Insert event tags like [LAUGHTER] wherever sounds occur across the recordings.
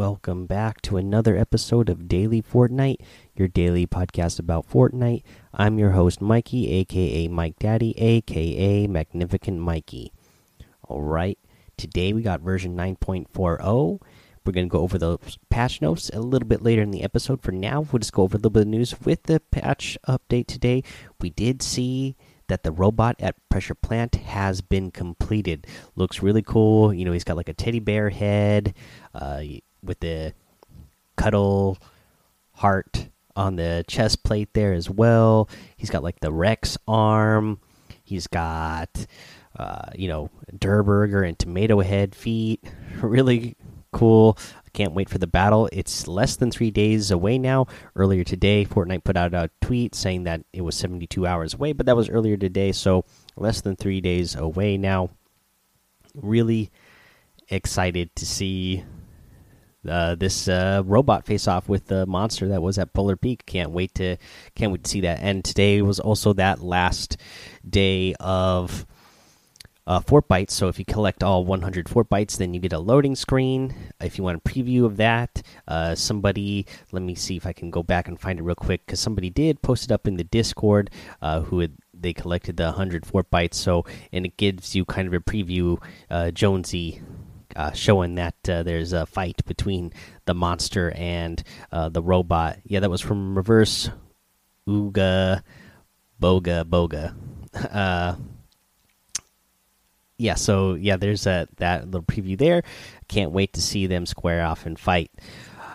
Welcome back to another episode of Daily Fortnite, your daily podcast about Fortnite. I'm your host, Mikey, aka Mike Daddy, aka Magnificent Mikey. All right, today we got version 9.40. We're going to go over those patch notes a little bit later in the episode. For now, we'll just go over a little bit of news with the patch update today. We did see that the robot at Pressure Plant has been completed. Looks really cool. You know, he's got like a teddy bear head. Uh, with the cuddle heart on the chest plate there as well. He's got like the Rex arm. He's got, uh, you know, Durrr Burger and Tomato Head feet. [LAUGHS] Really cool. I can't wait for the battle. It's less than three days away now. Earlier today, Fortnite put out a tweet saying that it was 72 hours away, but that was earlier today, so less than three days away now. Really excited to see uh, this uh, robot face off with the monster that was at Polar Peak. Can't wait to can't wait to see that. And today was also that last day of uh, Fort Bytes. So if you collect all 100 Fort Bytes, then you get a loading screen. If you want a preview of that, uh, somebody let me see if I can go back and find it real quick because somebody did post it up in the Discord. Uh, who had they collected the 100 Fort Bytes. So and it gives you kind of a preview, uh, Jonesy uh, showing that uh, there's a fight between the monster and uh, the robot. Yeah, that was from Reverse Ooga Boga Boga. [LAUGHS] Uh, yeah, so yeah, there's a, that little preview there. Can't wait to see them square off and fight.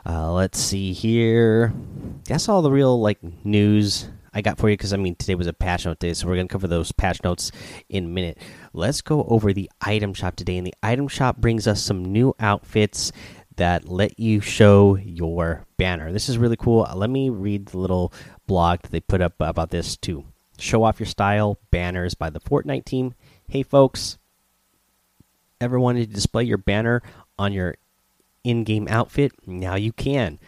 Uh, let's see here. That's all the real like news I got for you because I mean today was a patch note day, so we're gonna cover those patch notes in a minute. Let's go over the item shop today, and the item shop brings us some new outfits that let you show your banner. This is really cool. Let me read the little blog that they put up about this too. Show off your style banners by the Fortnite team. Hey folks, ever wanted to display your banner on your in-game outfit? Now you can.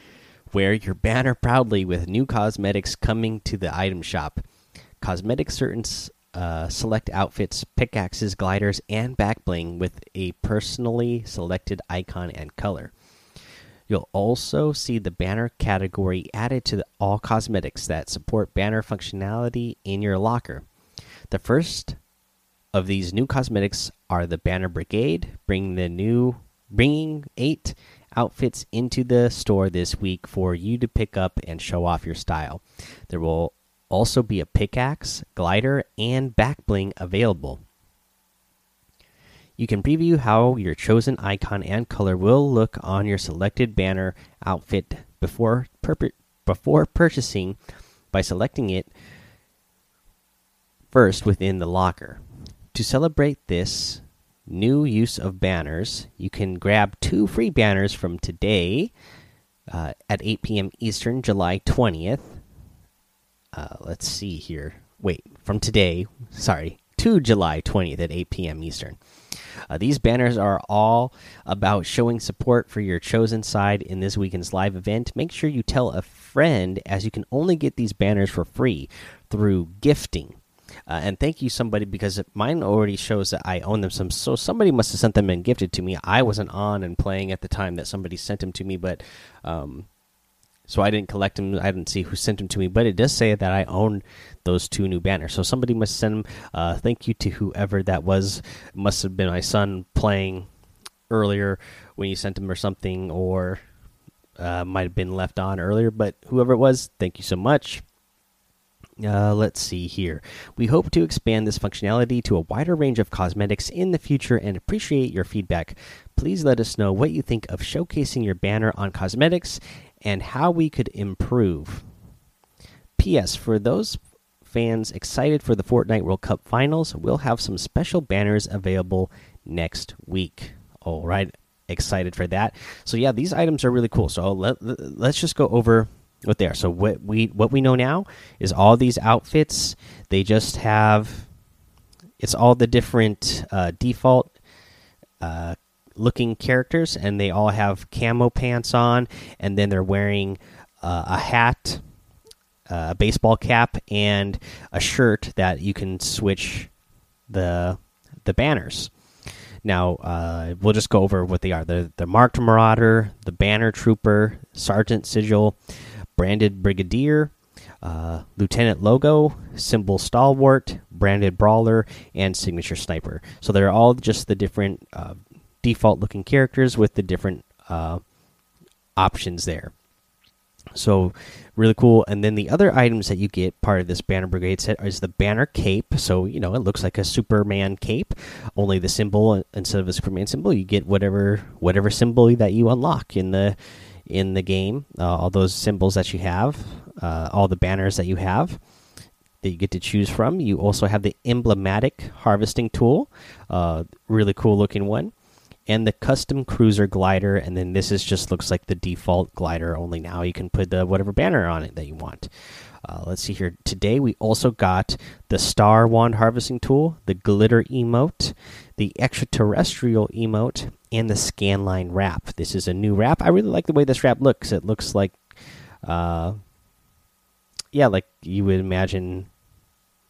Wear your banner proudly with new cosmetics coming to the item shop. Cosmetics certain uh, select outfits, pickaxes, gliders, and back bling with a personally selected icon and color. You'll also see the banner category added to the, all cosmetics that support banner functionality in your locker. The first of these new cosmetics are the Banner Brigade, bringing the new bringing eight outfits into the store this week for you to pick up and show off your style. There will also be a pickaxe, glider, and back bling available. You can preview how your chosen icon and color will look on your selected banner outfit before before purchasing by selecting it first within the locker. To celebrate this, new use of banners. You can grab two free banners from today uh, at 8 p.m. Eastern, July 20th. Uh, let's see here. Wait, from today, sorry, to July 20th at 8 p.m. Eastern. Uh, these banners are all about showing support for your chosen side in this weekend's live event. Make sure you tell a friend, as you can only get these banners for free through gifting. Uh, and thank you, somebody, because mine already shows that I own them. Some so somebody must have sent them and gifted to me. I wasn't on and playing at the time that somebody sent them to me, but um, so I didn't collect them. I didn't see who sent them to me, but it does say that I own those two new banners. So somebody must send them. Uh, thank you to whoever that was. must have been my son playing earlier when you sent them or something, or uh, might have been left on earlier. But whoever it was, thank you so much. Uh, let's see here. We hope to expand this functionality to a wider range of cosmetics in the future and appreciate your feedback. Please let us know what you think of showcasing your banner on cosmetics and how we could improve. P.S. For those fans excited for the Fortnite World Cup finals, we'll have some special banners available next week. All right, excited for that. So, yeah, these items are really cool. So, let, let's just go over what they are. So what we what we know now is all these outfits they just have it's all the different uh, default uh, looking characters, and they all have camo pants on, and then they're wearing uh, a hat, a baseball cap, and a shirt that you can switch the the banners. Now uh, we'll just go over what they are: the the marked marauder, the banner trooper, sergeant sigil, branded brigadier, uh, lieutenant logo, symbol stalwart, branded brawler, and signature sniper. So they're all just the different uh, default looking characters with the different uh, options there. So really cool. And then the other items that you get part of this banner brigade set is the banner cape. So you know it looks like a Superman cape, only the symbol uh, instead of a Superman symbol, you get whatever whatever symbol that you unlock in the in the game. Uh, all those symbols that you have, uh, all the banners that you have that you get to choose from. You also have the emblematic harvesting tool, uh, really cool looking one and the custom cruiser glider and then this is just looks like the default glider only now you can put the whatever banner on it that you want uh, let's see here. Today we also got the star wand harvesting tool the glitter emote the extraterrestrial emote and the scanline wrap. This is a new wrap. I really like the way this wrap looks. It looks like uh yeah like you would imagine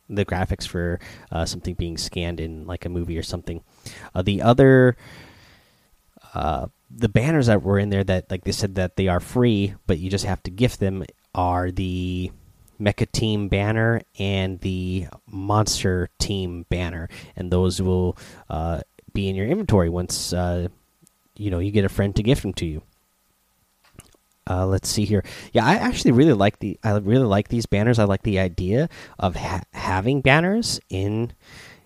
the graphics for uh, something being scanned in like a movie or something. Uh, the other uh, the banners that were in there that like they said that they are free, but you just have to gift them are the Mecha Team banner and the Monster Team banner, and those will uh, be in your inventory once uh, you know you get a friend to gift them to you. Uh, let's see here. Yeah, I actually really like the. I really like these banners. I like the idea of ha having banners in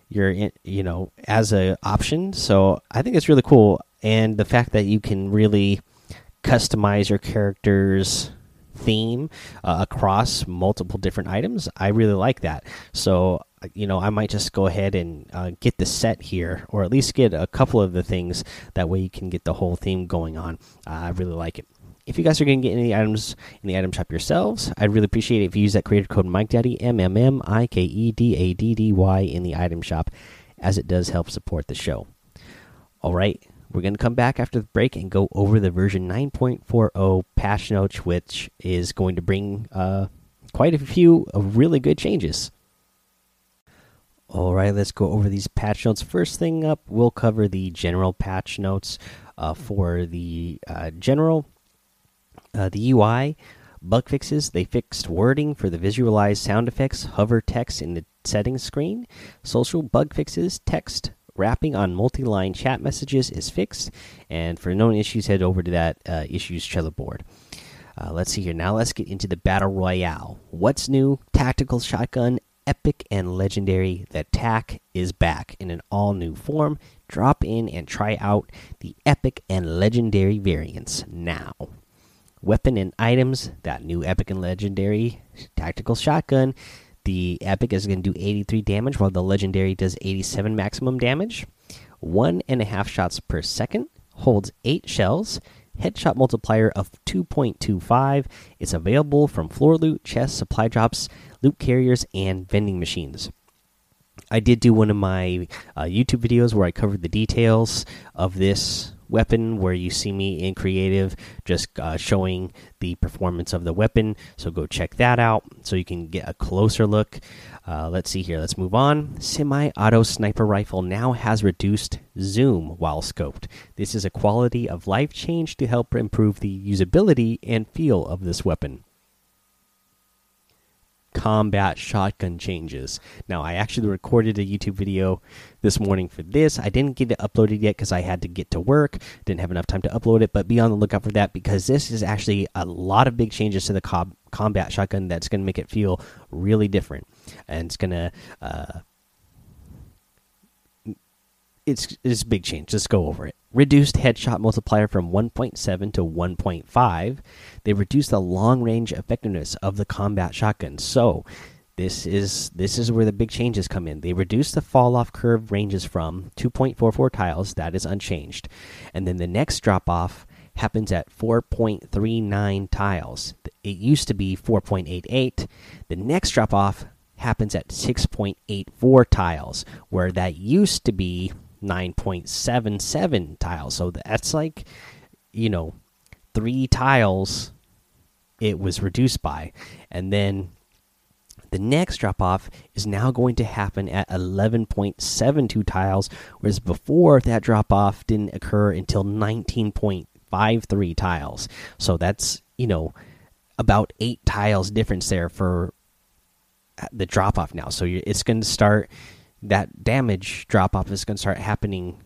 your, in, you know, as a option. So I think it's really cool and the fact that you can really customize your character's theme uh, across multiple different items i really like that. So you know i might just go ahead and uh, get the set here or at least get a couple of the things. That way you can get the whole theme going on. Uh, i really like it. If you guys are going to get any items in the item shop yourselves i'd really appreciate it if you use that creator code mike daddy m m m i k e d a d d y in the item shop as it does help support the show. All right we're going to come back after the break and go over the version 9.40 patch notes, which is going to bring uh, quite a few really good changes. All right, let's go over these patch notes. First thing up, we'll cover the general patch notes uh, for the uh, general, uh, the UI bug fixes. They fixed wording for the visualized sound effects, hover text in the settings screen. Social bug fixes, text wrapping on multi line chat messages is fixed. And for known issues, head over to that uh, issues board. Uh, let's see here. Now let's get into the Battle Royale. What's new? Tactical Shotgun, Epic and Legendary. The TAC is back in an all new form. Drop in and try out the Epic and Legendary variants now. Weapon and items. That new Epic and Legendary Tactical Shotgun the epic is going to do 83 damage, while the legendary does 87 maximum damage. One and a half shots per second, holds eight shells, headshot multiplier of 2.25. It's available from floor loot, chests, supply drops, loot carriers, and vending machines. I did do one of my uh, YouTube videos where I covered the details of this weapon where you see me in creative just uh, showing the performance of the weapon. So go check that out so you can get a closer look. Uh, let's see here. Let's move on. Semi-auto sniper rifle now has reduced zoom while scoped. This is a quality of life change to help improve the usability and feel of this weapon combat shotgun changes. Now, I actually recorded a YouTube video this morning for this. I didn't get it uploaded yet because I had to get to work, didn't have enough time to upload it, but be on the lookout for that because this is actually a lot of big changes to the combat shotgun that's going to make it feel really different. And it's going to. Uh, it's, it's a big change. Let's go over it reduced headshot multiplier from 1.7 to 1.5. They reduced the long range effectiveness of the combat shotgun. So, this is this is where the big changes come in. They reduced the fall off curve ranges from 2.44 tiles, that is unchanged. And then the next drop off happens at 4.39 tiles. It used to be 4.88. The next drop off happens at 6.84 tiles, where that used to be 9.77 tiles. So that's like, you know, three tiles it was reduced by. And then the next drop off is now going to happen at 11.72 tiles, whereas before that drop off didn't occur until 19.53 tiles. So that's, you know, about eight tiles difference there for uh, the drop off now. So it's going to start, that damage drop off is going to start happening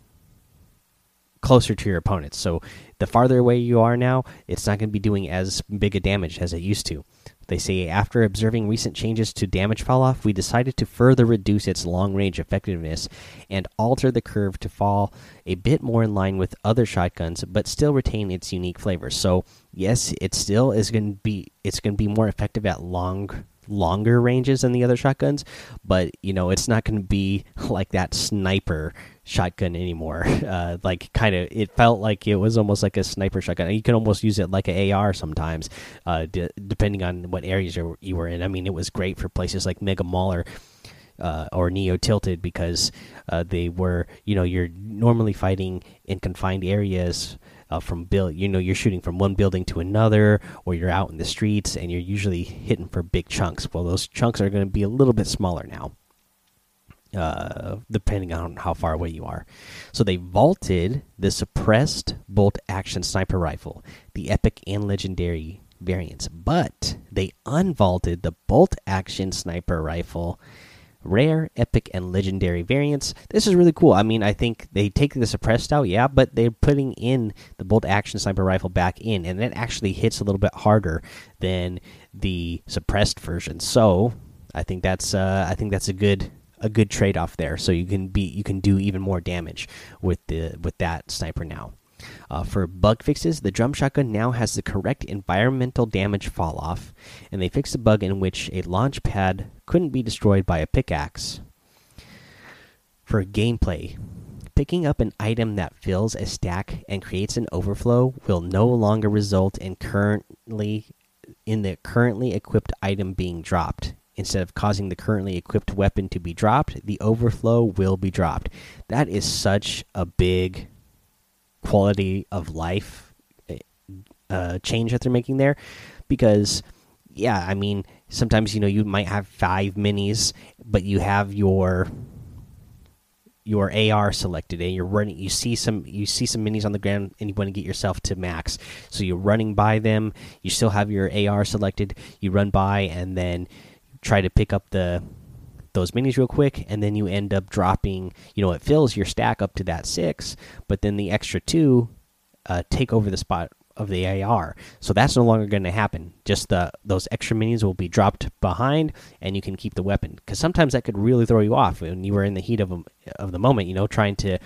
closer to your opponents. So the farther away you are now, it's not going to be doing as big a damage as it used to. They say after observing recent changes to damage fall off, we decided to further reduce its long range effectiveness and alter the curve to fall a bit more in line with other shotguns, but still retain its unique flavor. So yes, it still is going to be it's going to be more effective at long longer ranges than the other shotguns, but you know it's not going to be [LAUGHS] like that sniper shotgun anymore. [LAUGHS] Uh, like kind of, it felt like it was almost like a sniper shotgun. You can almost use it like an AR sometimes, uh, depending on what areas you were in. I mean, it was great for places like Mega Mauler. Uh, or Neo Tilted because uh, they were, you know, you're normally fighting in confined areas uh, from build. You know, you're shooting from one building to another, or you're out in the streets, and you're usually hitting for big chunks. Well, those chunks are going to be a little bit smaller now uh, depending on how far away you are. So they vaulted the suppressed bolt action sniper rifle, the epic and legendary variants, but they unvaulted the bolt action sniper rifle, rare, epic, and legendary variants. This is really cool. I mean, I think they take the suppressed out, yeah, but they're putting in the bolt action sniper rifle back in, and it actually hits a little bit harder than the suppressed version. So I think that's uh, I think that's a good a good trade off there. So you can be you can do even more damage with the with that sniper now. Uh, for bug fixes, the drum shotgun now has the correct environmental damage fall off, and they fixed a bug in which a launch pad couldn't be destroyed by a pickaxe. For gameplay, picking up an item that fills a stack and creates an overflow will no longer result in currently in the currently equipped item being dropped instead of causing the currently equipped weapon to be dropped, the overflow will be dropped. That is such a big quality of life uh, change that they're making there. Because yeah i mean sometimes you know you might have five minis but you have your your AR selected and you're running you see some you see some minis on the ground and you want to get yourself to max. So you're running by them you still have your AR selected you run by and then try to pick up the those minis real quick and then you end up dropping you know it fills your stack up to that six but then the extra two uh, take over the spot of the AR so that's no longer going to happen. Just the those extra minis will be dropped behind and you can keep the weapon. Because sometimes that could really throw you off when you were in the heat of of the moment you know trying to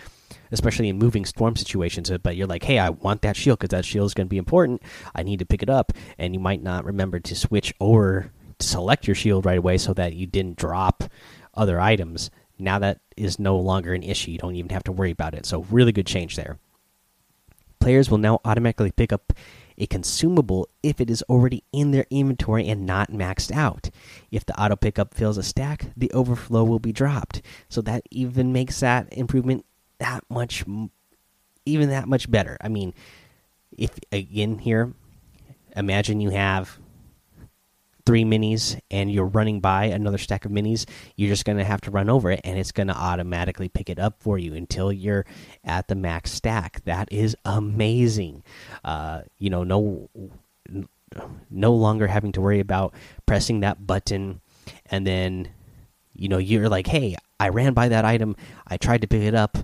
especially in moving storm situations but you're like hey I want that shield because that shield is going to be important. I need to pick it up. And you might not remember to switch over select your shield right away so that you didn't drop other items. Now that is no longer an issue. You don't even have to worry about it. So, really good change there. Players will now automatically pick up a consumable if it is already in their inventory and not maxed out. If the auto pickup fills a stack, the overflow will be dropped. So that even makes that improvement that much even that much better. I mean, if again here, imagine you have three minis and you're running by another stack of minis, you're just going to have to run over it and it's going to automatically pick it up for you until you're at the max stack. That is amazing. Uh, you know, no no longer having to worry about pressing that button and then you know you're like, "Hey, I ran by that item. I tried to pick it up.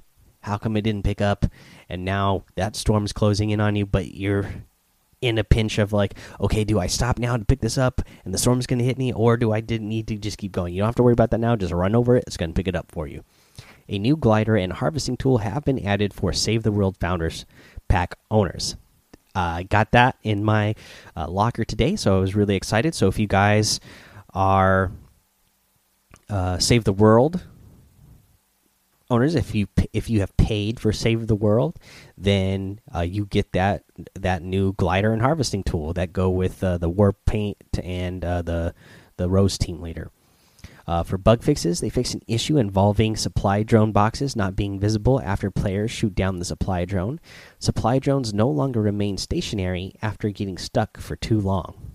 How come it didn't pick up?" And now that storm's closing in on you, but you're in a pinch of like, okay, do I stop now to pick this up and the storm's going to hit me, or do I didn't need to just keep going? You don't have to worry about that now. Just run over it. It's going to pick it up for you. A new glider and harvesting tool have been added for Save the World Founders Pack owners. I uh, got that in my uh, locker today, so I was really excited. So if you guys are uh, Save the World owners, if you if you have paid for Save the World, then uh, you get that that new glider and harvesting tool that go with uh, the warp paint and uh, the the rose team leader. Uh, for bug fixes, they fixed an issue involving supply drone boxes not being visible after players shoot down the supply drone. Supply drones no longer remain stationary after getting stuck for too long.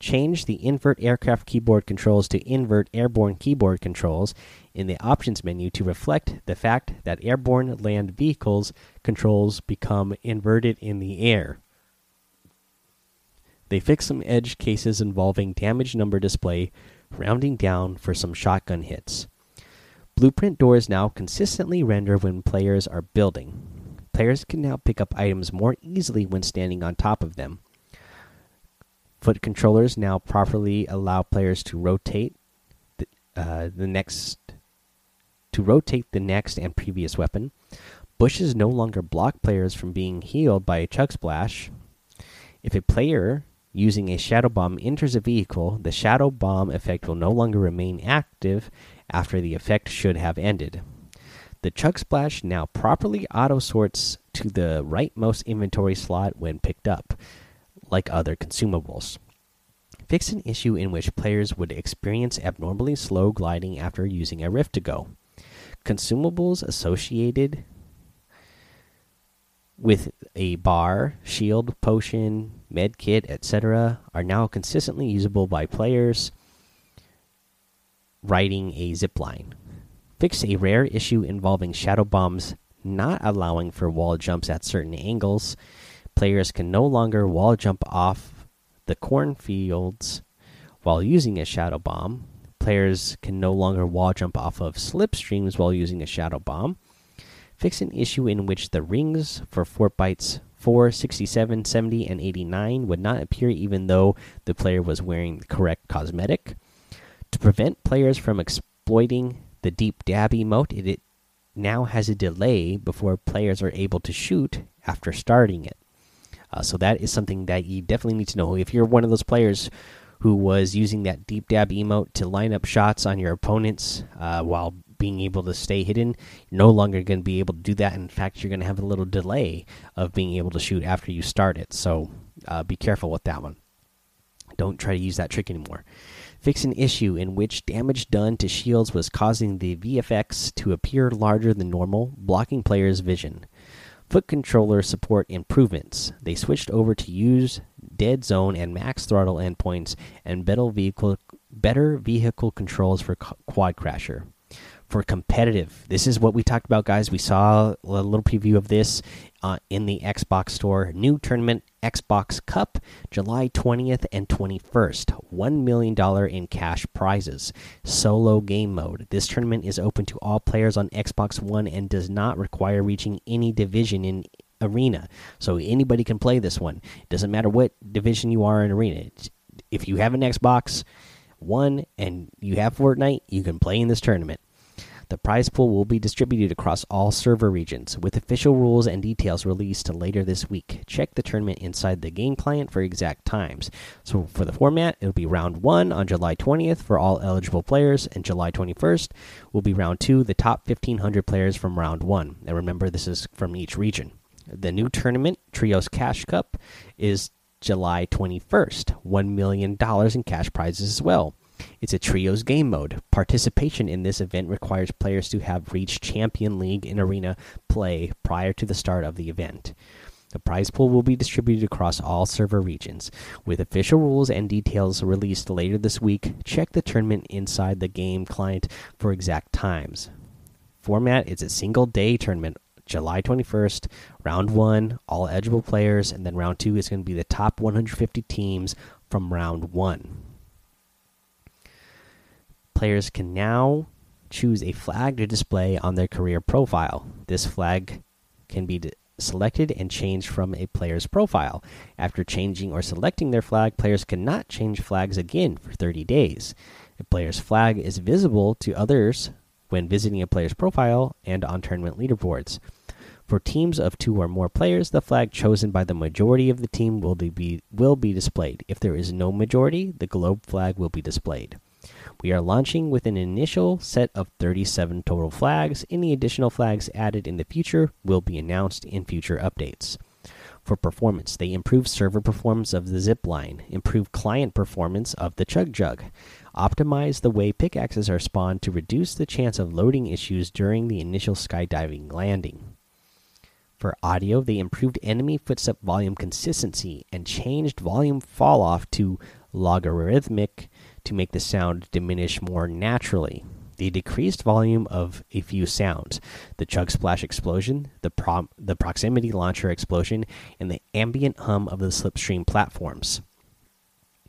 Change the invert aircraft keyboard controls to invert airborne keyboard controls in the options menu to reflect the fact that airborne land vehicles controls become inverted in the air. They fix some edge cases involving damage number display, rounding down for some shotgun hits. Blueprint doors now consistently render when players are building. Players can now pick up items more easily when standing on top of them. Foot controllers now properly allow players to rotate the, uh, the next to rotate the next and previous weapon. Bushes no longer block players from being healed by a chug splash. If a player using a shadow bomb enters a vehicle, the shadow bomb effect will no longer remain active after the effect should have ended. The chug splash now properly auto sorts to the rightmost inventory slot when picked up, like other consumables. Fix an issue in which players would experience abnormally slow gliding after using a rift to go. Consumables associated with a bar, shield, potion, med kit, etc., are now consistently usable by players riding a zip line. Fix a rare issue involving shadow bombs not allowing for wall jumps at certain angles. Players can no longer wall jump off the cornfields while using a shadow bomb. Players can no longer wall jump off of slipstreams while using a shadow bomb. Fix an issue in which the rings for Fort Bytes 4, 67, 70, and 89 would not appear even though the player was wearing the correct cosmetic. To prevent players from exploiting the deep dab emote, it now has a delay before players are able to shoot after starting it. Uh, so that is something that you definitely need to know. If you're one of those players who was using that deep dab emote to line up shots on your opponents uh, while being able to stay hidden. You're no longer going to be able to do that. In fact, you're going to have a little delay of being able to shoot after you start it. So uh, be careful with that one. Don't try to use that trick anymore. Fix an issue in which damage done to shields was causing the VFX to appear larger than normal, blocking players' vision. Foot controller support improvements. They switched over to use dead zone and max throttle endpoints and better vehicle better vehicle controls for quad crasher for competitive. This is what we talked about, guys. We saw a little preview of this uh, in the Xbox store. New tournament Xbox Cup, July 20th and 21st. $1 million in cash prizes. Solo game mode. This tournament is open to all players on Xbox One and does not require reaching any division in Arena. So anybody can play this one. It doesn't matter what division you are in Arena. If you have an Xbox One and you have Fortnite, you can play in this tournament. The prize pool will be distributed across all server regions, with official rules and details released later this week. Check the tournament inside the game client for exact times. So, for the format, it'll be round one on July 20th for all eligible players, and July 21st will be round two, the top 1,500 players from round one. And remember, this is from each region. The new tournament, Trios Cash Cup, is July 21st. $1 million in cash prizes as well. It's a trios game mode. Participation in this event requires players to have reached Champion League in arena play prior to the start of the event. The prize pool will be distributed across all server regions. With official rules and details released later this week, check the tournament inside the game client for exact times. Format is a single day tournament July 21st, round one, all eligible players, and then round two is going to be the top 150 teams from round one players can now choose a flag to display on their career profile. This flag can be selected and changed from a player's profile. After changing or selecting their flag, players cannot change flags again for 30 days. A player's flag is visible to others when visiting a player's profile and on tournament leaderboards. For teams of two or more players, the flag chosen by the majority of the team will be, will be displayed. If there is no majority, the globe flag will be displayed. We are launching with an initial set of 37 total flags. Any additional flags added in the future will be announced in future updates. for performance. They improved server performance of the zip line, improved client performance of the Chug Jug, optimized the way pickaxes are spawned to reduce the chance of loading issues during the initial skydiving landing. For audio, they improved enemy footstep volume consistency and changed volume falloff to logarithmic to make the sound diminish more naturally. The decreased volume of a few sounds the chug splash explosion, the, pro the proximity launcher explosion, and the ambient hum of the slipstream platforms.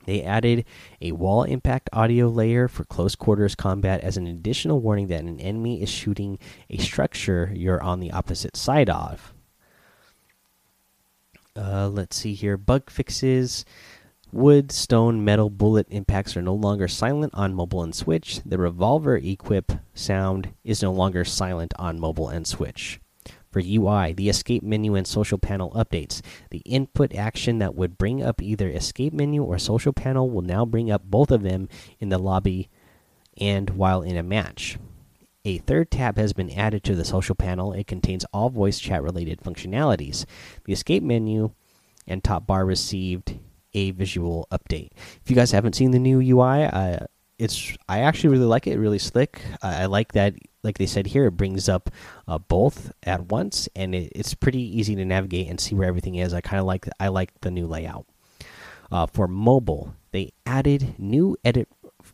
They added a wall impact audio layer for close quarters combat as an additional warning that an enemy is shooting a structure you're on the opposite side of. Uh, let's see here. Bug fixes. Wood, stone, metal, bullet impacts are no longer silent on mobile and Switch. The revolver equip sound is no longer silent on mobile and Switch. For UI, the escape menu and social panel updates. The input action that would bring up either escape menu or social panel will now bring up both of them in the lobby and while in a match. A third tab has been added to the social panel. It contains all voice chat related functionalities. The escape menu and top bar received a visual update. If you guys haven't seen the new UI, uh, it's I actually really like it. Really slick. I like that. Like they said here, it brings up uh, both at once, and it, it's pretty easy to navigate and see where everything is. I kind of like I like the new layout. Uh, for mobile, they added new edit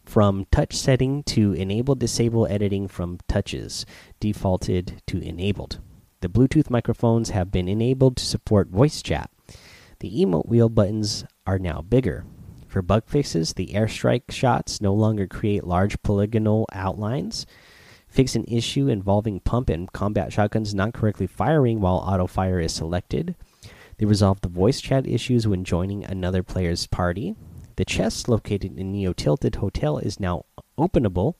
from touch setting to enable disable editing from touches, defaulted to enabled. The Bluetooth microphones have been enabled to support voice chat. The emote wheel buttons are now bigger. For bug fixes, the airstrike shots no longer create large polygonal outlines. Fix an issue involving pump and combat shotguns not correctly firing while auto fire is selected. They resolve the voice chat issues when joining another player's party. The chest located in Neo Tilted Hotel is now openable.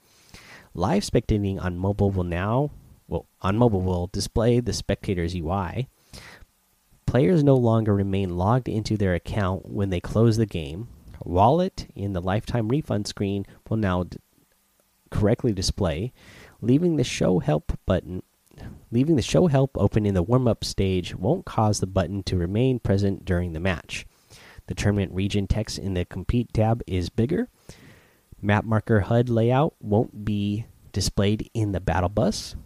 Live spectating on mobile will now well on mobile will display the spectator's UI. Players no longer remain logged into their account when they close the game. Wallet in the lifetime refund screen will now correctly display, leaving the show help button leaving the show help open in the warm up stage won't cause the button to remain present during the match. The tournament region text in the compete tab is bigger. Map marker HUD layout won't be displayed in the battle bus.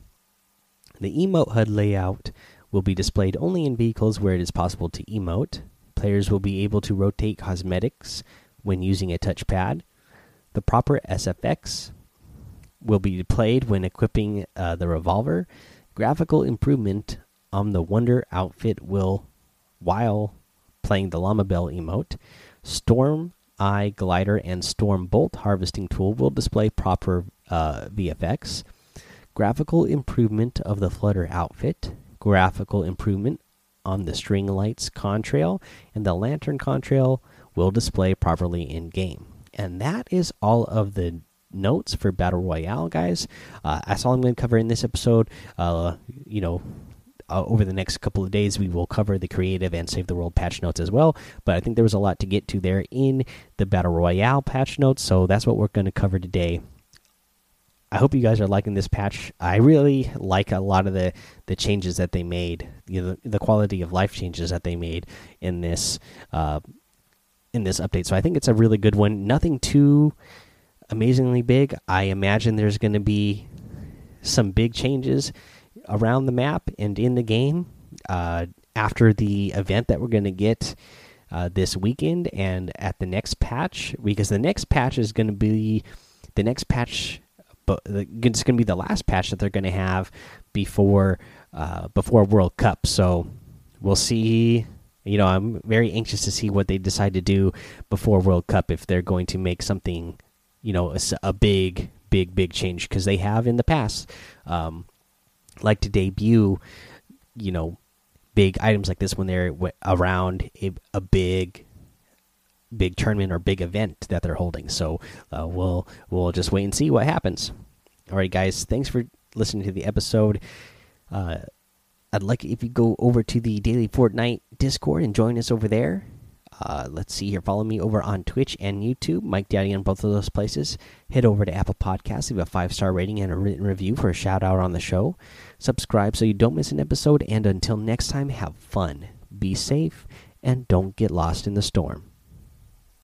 The emote HUD layout will be displayed only in vehicles where it is possible to emote. Players will be able to rotate cosmetics when using a touchpad. The proper SFX will be played when equipping uh, the revolver. Graphical improvement on the Wonder outfit will, while playing the Llama Bell emote. Storm Eye Glider and Storm Bolt harvesting tool will display proper uh, VFX. Graphical improvement of the Flutter outfit graphical improvement on the string lights contrail, and the lantern contrail will display properly in game. And that is all of the notes for Battle Royale, guys. Uh, that's all I'm going to cover in this episode. Uh, you know, uh, over the next couple of days, we will cover the creative and save the world patch notes as well. But I think there was a lot to get to there in the Battle Royale patch notes, so that's what we're going to cover today. I hope you guys are liking this patch. I really like a lot of the the changes that they made, you know, the, the quality of life changes that they made in this uh, in this update. So I think it's a really good one. Nothing too amazingly big. I imagine there's going to be some big changes around the map and in the game uh, after the event that we're going to get uh, this weekend and at the next patch because the next patch is going to be the next patch it's going to be the last patch that they're going to have before uh, before World Cup. So we'll see. You know, I'm very anxious to see what they decide to do before World Cup if they're going to make something, you know, a, a big, big, big change because they have in the past, um, like to debut, you know, big items like this when they're around a, a big big tournament or big event that they're holding. So uh, we'll we'll just wait and see what happens. All right, guys. Thanks for listening to the episode. Uh, I'd like if you go over to the Daily Fortnite Discord and join us over there. Uh, let's see here. Follow me over on Twitch and YouTube, Mike Daddy on both of those places. Head over to Apple Podcasts, leave a five star rating and a written review for a shout out on the show. Subscribe so you don't miss an episode. And until next time, have fun. be safe, and don't get lost in the storm.